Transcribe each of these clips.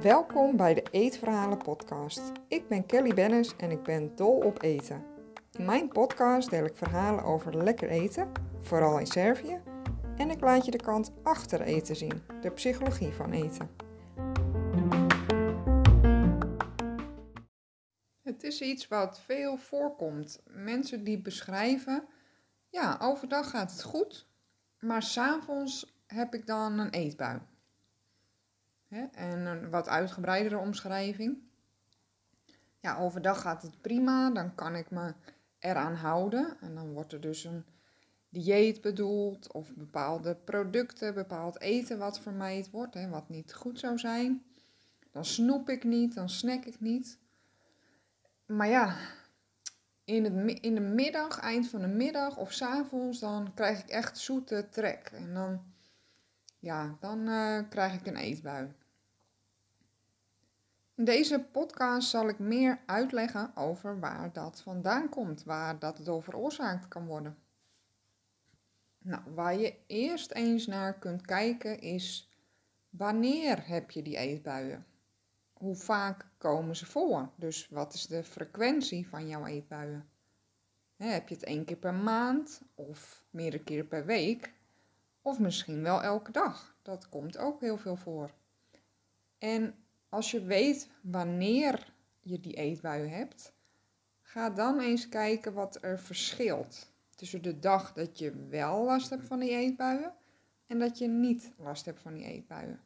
Welkom bij de Eetverhalen podcast. Ik ben Kelly Bennis en ik ben dol op eten. In mijn podcast deel ik verhalen over lekker eten, vooral in Servië, en ik laat je de kant achter eten zien, de psychologie van eten. Het is iets wat veel voorkomt. Mensen die beschrijven, ja, overdag gaat het goed, maar s'avonds heb ik dan een eetbui. En een wat uitgebreidere omschrijving. Ja, overdag gaat het prima, dan kan ik me eraan houden. En dan wordt er dus een dieet bedoeld of bepaalde producten, bepaald eten wat vermijd wordt, hè, wat niet goed zou zijn. Dan snoep ik niet, dan snack ik niet. Maar ja, in, het, in de middag, eind van de middag of s avonds, dan krijg ik echt zoete trek. En dan, ja, dan uh, krijg ik een eetbui. In deze podcast zal ik meer uitleggen over waar dat vandaan komt, waar dat door veroorzaakt kan worden. Nou, waar je eerst eens naar kunt kijken is wanneer heb je die eetbuien? Hoe vaak komen ze voor? Dus wat is de frequentie van jouw eetbuien? heb je het één keer per maand of meerdere keer per week? Of misschien wel elke dag. Dat komt ook heel veel voor. En als je weet wanneer je die eetbuien hebt, ga dan eens kijken wat er verschilt tussen de dag dat je wel last hebt van die eetbuien en dat je niet last hebt van die eetbuien.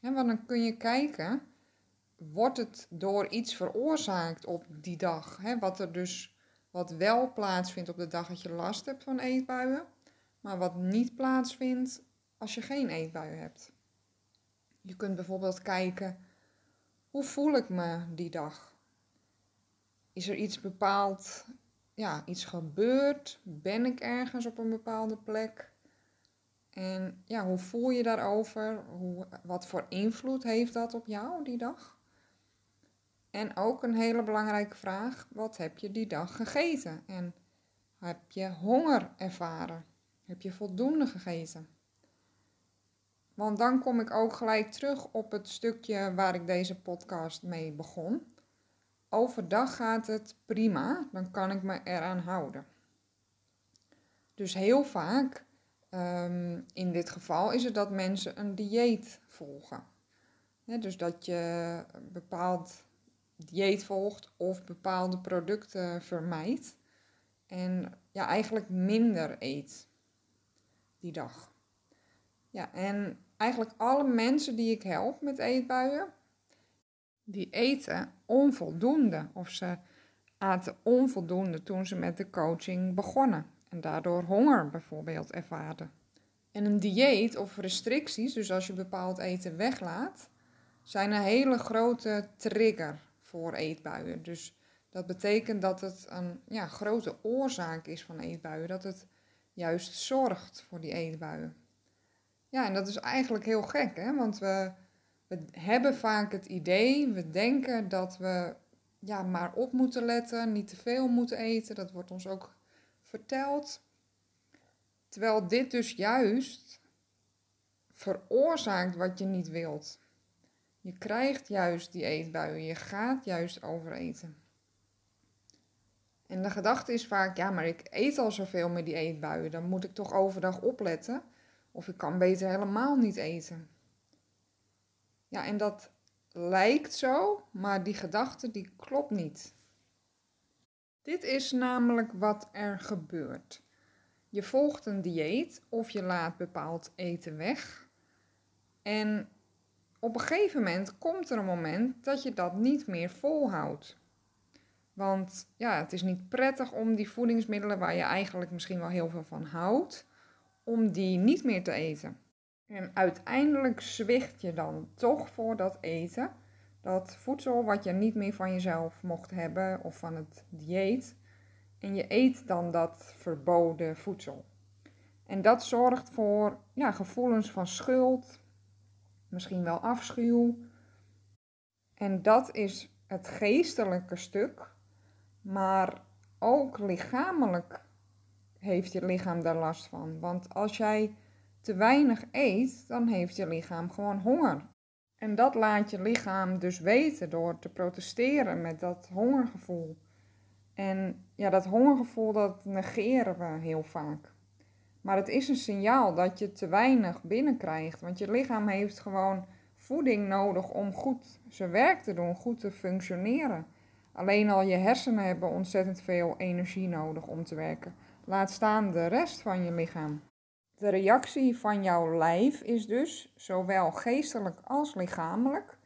want dan kun je kijken, wordt het door iets veroorzaakt op die dag? wat er dus wat wel plaatsvindt op de dag dat je last hebt van eetbuien, maar wat niet plaatsvindt als je geen eetbuien hebt. Je kunt bijvoorbeeld kijken hoe voel ik me die dag? Is er iets bepaald, ja, iets gebeurd? Ben ik ergens op een bepaalde plek? En ja, hoe voel je daarover? Hoe, wat voor invloed heeft dat op jou die dag? En ook een hele belangrijke vraag: wat heb je die dag gegeten? En heb je honger ervaren? Heb je voldoende gegeten? Want dan kom ik ook gelijk terug op het stukje waar ik deze podcast mee begon. Overdag gaat het prima, dan kan ik me eraan houden. Dus heel vaak, ehm, in dit geval, is het dat mensen een dieet volgen. dus dat je bepaald dieet volgt of bepaalde producten vermijdt. En ja, eigenlijk minder eet die dag. Ja, en eigenlijk alle mensen die ik help met eetbuien, die eten onvoldoende of ze aten onvoldoende toen ze met de coaching begonnen en daardoor honger bijvoorbeeld ervaarden. En een dieet of restricties, dus als je bepaald eten weglaat, zijn een hele grote trigger voor eetbuien. Dus dat betekent dat het een ja, grote oorzaak is van eetbuien, dat het juist zorgt voor die eetbuien. Ja, en dat is eigenlijk heel gek, hè? want we, we hebben vaak het idee, we denken dat we ja, maar op moeten letten, niet te veel moeten eten. Dat wordt ons ook verteld. Terwijl dit dus juist veroorzaakt wat je niet wilt. Je krijgt juist die eetbuien, je gaat juist overeten. En de gedachte is vaak, ja, maar ik eet al zoveel met die eetbuien, dan moet ik toch overdag opletten. Of ik kan beter helemaal niet eten. Ja, en dat lijkt zo, maar die gedachte die klopt niet. Dit is namelijk wat er gebeurt. Je volgt een dieet of je laat bepaald eten weg. En op een gegeven moment komt er een moment dat je dat niet meer volhoudt. Want ja, het is niet prettig om die voedingsmiddelen waar je eigenlijk misschien wel heel veel van houdt, om die niet meer te eten. En uiteindelijk zwicht je dan toch voor dat eten, dat voedsel wat je niet meer van jezelf mocht hebben of van het dieet. En je eet dan dat verboden voedsel. En dat zorgt voor ja, gevoelens van schuld, misschien wel afschuw. En dat is het geestelijke stuk, maar ook lichamelijk heeft je lichaam daar last van. Want als jij te weinig eet, dan heeft je lichaam gewoon honger. En dat laat je lichaam dus weten door te protesteren met dat hongergevoel. En ja, dat hongergevoel dat negeren we heel vaak. Maar het is een signaal dat je te weinig binnenkrijgt. Want je lichaam heeft gewoon voeding nodig om goed zijn werk te doen, goed te functioneren. Alleen al je hersenen hebben ontzettend veel energie nodig om te werken. Laat staan de rest van je lichaam. De reactie van jouw lijf is dus, zowel geestelijk als lichamelijk,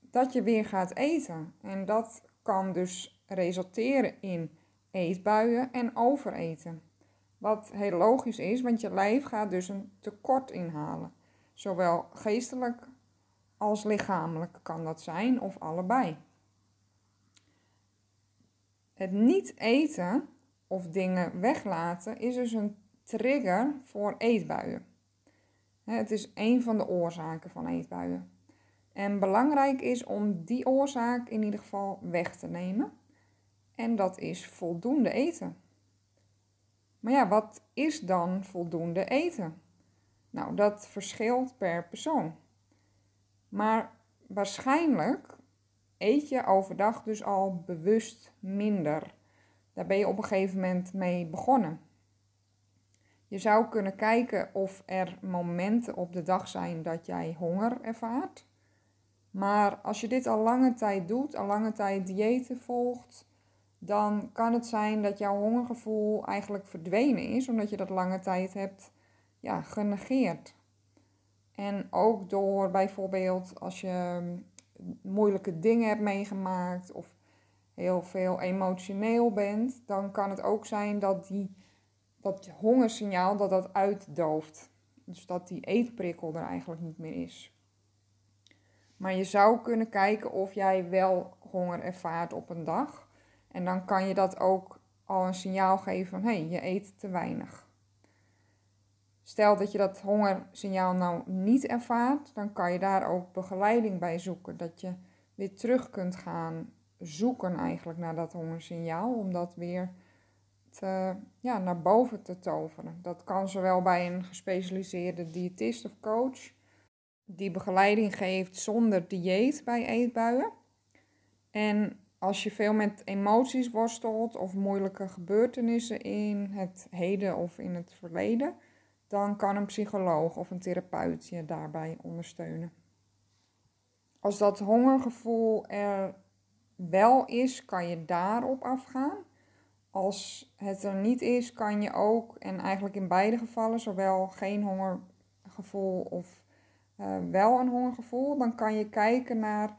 dat je weer gaat eten. En dat kan dus resulteren in eetbuien en overeten. Wat heel logisch is, want je lijf gaat dus een tekort inhalen. Zowel geestelijk als lichamelijk kan dat zijn, of allebei. Het niet eten of dingen weglaten is dus een trigger voor eetbuien. Het is een van de oorzaken van eetbuien. En belangrijk is om die oorzaak in ieder geval weg te nemen. En dat is voldoende eten. Maar ja, wat is dan voldoende eten? Nou, dat verschilt per persoon. Maar waarschijnlijk eet je overdag dus al bewust minder. Daar ben je op een gegeven moment mee begonnen. Je zou kunnen kijken of er momenten op de dag zijn dat jij honger ervaart. Maar als je dit al lange tijd doet, al lange tijd diëten volgt, dan kan het zijn dat jouw hongergevoel eigenlijk verdwenen is, omdat je dat lange tijd hebt ja, genegeerd. En ook door bijvoorbeeld als je moeilijke dingen hebt meegemaakt of heel veel emotioneel bent, dan kan het ook zijn dat die, dat hongersignaal dat dat uitdooft. Dus dat die eetprikkel er eigenlijk niet meer is. Maar je zou kunnen kijken of jij wel honger ervaart op een dag. En dan kan je dat ook al een signaal geven van hé, hey, je eet te weinig. Stel dat je dat hongersignaal nou niet ervaart, dan kan je daar ook begeleiding bij zoeken. Dat je weer terug kunt gaan zoeken eigenlijk naar dat hongersignaal, om dat weer te, ja, naar boven te toveren. Dat kan zowel bij een gespecialiseerde diëtist of coach, die begeleiding geeft zonder dieet bij eetbuien. En als je veel met emoties worstelt of moeilijke gebeurtenissen in het heden of in het verleden, dan kan een psycholoog of een therapeut je daarbij ondersteunen. Als dat hongergevoel er wel is, kan je daarop afgaan. Als het er niet is, kan je ook, en eigenlijk in beide gevallen, zowel geen hongergevoel of uh, wel een hongergevoel, dan kan je kijken naar,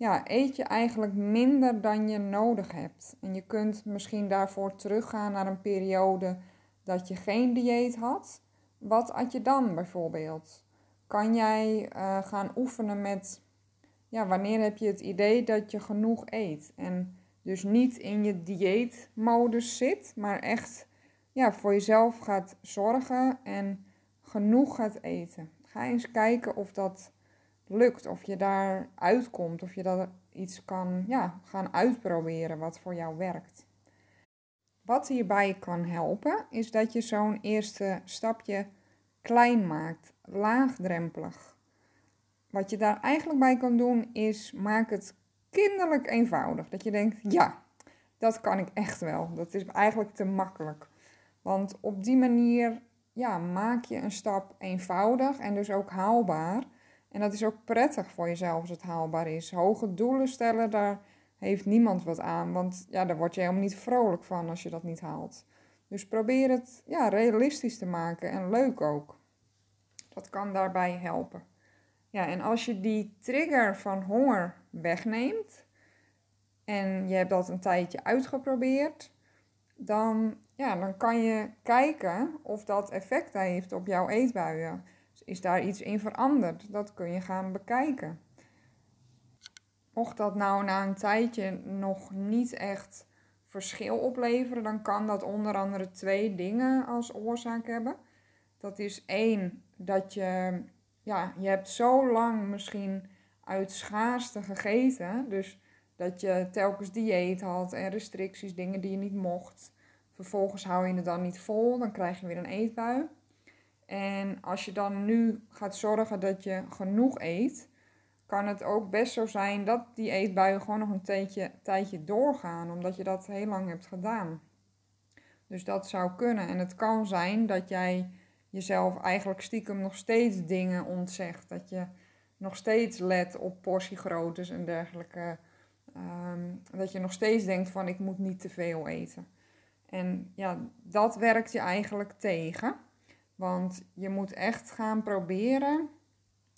ja, eet je eigenlijk minder dan je nodig hebt. En je kunt misschien daarvoor teruggaan naar een periode dat je geen dieet had. Wat had je dan bijvoorbeeld? Kan jij uh, gaan oefenen met, ja, wanneer heb je het idee dat je genoeg eet? En dus niet in je dieetmodus zit, maar echt ja, voor jezelf gaat zorgen en genoeg gaat eten. Ga eens kijken of dat lukt, of je daar uitkomt, of je dat iets kan ja, gaan uitproberen wat voor jou werkt. Wat hierbij kan helpen, is dat je zo'n eerste stapje klein maakt, laagdrempelig. Wat je daar eigenlijk bij kan doen, is maak het kinderlijk eenvoudig. Dat je denkt, ja, dat kan ik echt wel. Dat is eigenlijk te makkelijk. Want op die manier ja, maak je een stap eenvoudig en dus ook haalbaar. En dat is ook prettig voor jezelf als het haalbaar is. Hoge doelen stellen, daar heeft niemand wat aan. Want ja, daar word je helemaal niet vrolijk van als je dat niet haalt. Dus probeer het ja, realistisch te maken en leuk ook. Dat kan daarbij helpen. Ja, en als je die trigger van honger wegneemt en je hebt dat een tijdje uitgeprobeerd, dan, ja, dan kan je kijken of dat effect heeft op jouw eetbuien. Is daar iets in veranderd? Dat kun je gaan bekijken. Mocht dat nou na een tijdje nog niet echt verschil opleveren, dan kan dat onder andere twee dingen als oorzaak hebben. Dat is één, dat je, ja, je hebt zo lang misschien uit schaarste gegeten. Dus dat je telkens dieet had en restricties, dingen die je niet mocht. Vervolgens hou je het dan niet vol, dan krijg je weer een eetbui. En als je dan nu gaat zorgen dat je genoeg eet, kan het ook best zo zijn dat die eetbuien gewoon nog een tijdje, tijdje doorgaan, omdat je dat heel lang hebt gedaan. Dus dat zou kunnen. En het kan zijn dat jij jezelf eigenlijk stiekem nog steeds dingen ontzegt. Dat je nog steeds let op portiegroottes en dergelijke. Ehm, dat je nog steeds denkt van ik moet niet te veel eten. En ja, dat werkt je eigenlijk tegen. Want je moet echt gaan proberen.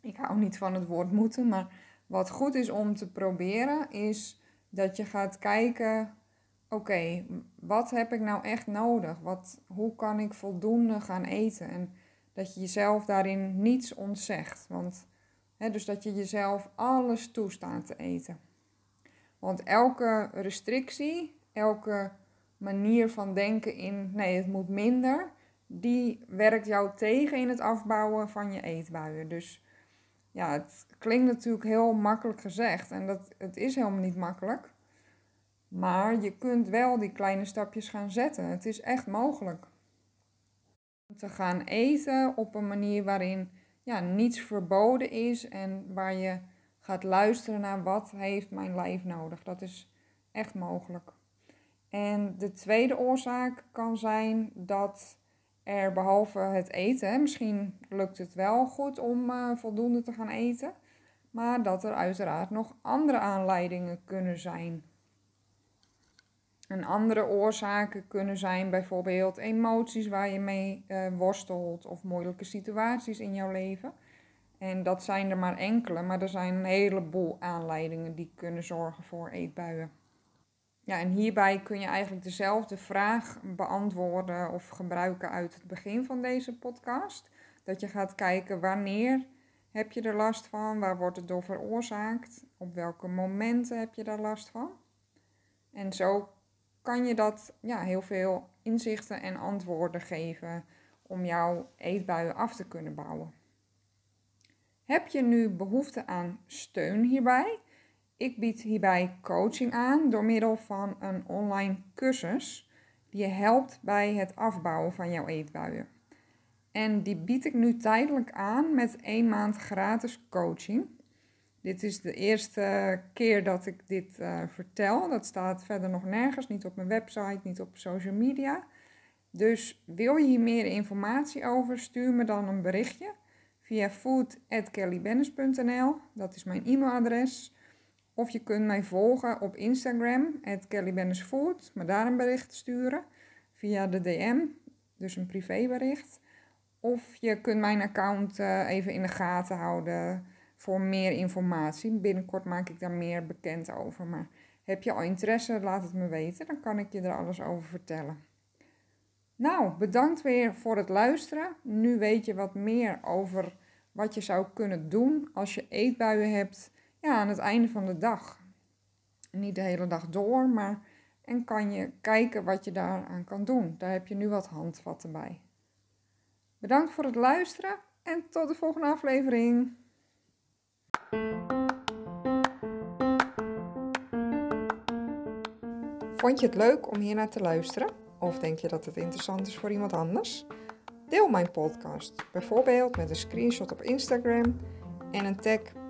Ik hou niet van het woord moeten, maar wat goed is om te proberen is dat je gaat kijken: oké, wat heb ik nou echt nodig? Wat, hoe kan ik voldoende gaan eten? En dat je jezelf daarin niets ontzegt. Want, hè, dus dat je jezelf alles toestaat te eten. Want elke restrictie, elke manier van denken in nee, het moet minder, die werkt jou tegen in het afbouwen van je eetbuien. Dus ja, het klinkt natuurlijk heel makkelijk gezegd en dat, het is helemaal niet makkelijk. Maar je kunt wel die kleine stapjes gaan zetten. Het is echt mogelijk. Te gaan eten op een manier waarin ja, niets verboden is en waar je gaat luisteren naar wat heeft mijn lijf nodig. Dat is echt mogelijk. En de tweede oorzaak kan zijn dat er behalve het eten, misschien lukt het wel goed om uh, voldoende te gaan eten, maar dat er uiteraard nog andere aanleidingen kunnen zijn. En andere oorzaken kunnen zijn bijvoorbeeld emoties waar je mee uh, worstelt of moeilijke situaties in jouw leven. En dat zijn er maar enkele, maar er zijn een heleboel aanleidingen die kunnen zorgen voor eetbuien. Ja, en hierbij kun je eigenlijk dezelfde vraag beantwoorden of gebruiken uit het begin van deze podcast. Dat je gaat kijken wanneer heb je er last van, waar wordt het door veroorzaakt, op welke momenten heb je daar last van. En zo kan je dat ja, heel veel inzichten en antwoorden geven om jouw eetbuien af te kunnen bouwen. Heb je nu behoefte aan steun hierbij? Ik bied hierbij coaching aan door middel van een online cursus die je helpt bij het afbouwen van jouw eetbuien. En die bied ik nu tijdelijk aan met één maand gratis coaching. Dit is de eerste keer dat ik dit uh, vertel. Dat staat verder nog nergens, niet op mijn website, niet op social media. Dus wil je hier meer informatie over, stuur me dan een berichtje via food.kellybennis.nl. Dat is mijn e-mailadres. Of je kunt mij volgen op Instagram, kellybennisfood, maar daar een bericht sturen via de DM, dus een privébericht. Of je kunt mijn account uh, even in de gaten houden voor meer informatie. Binnenkort maak ik daar meer bekend over. Maar heb je al interesse, laat het me weten. Dan kan ik je er alles over vertellen. Nou, bedankt weer voor het luisteren. Nu weet je wat meer over wat je zou kunnen doen als je eetbuien hebt ja, aan het einde van de dag. Niet de hele dag door, maar en kan je kijken wat je daaraan kan doen. Daar heb je nu wat handvatten bij. Bedankt voor het luisteren en tot de volgende aflevering. Vond je het leuk om hier naar te luisteren? Of denk je dat het interessant is voor iemand anders? Deel mijn podcast, bijvoorbeeld met een screenshot op Instagram en een tag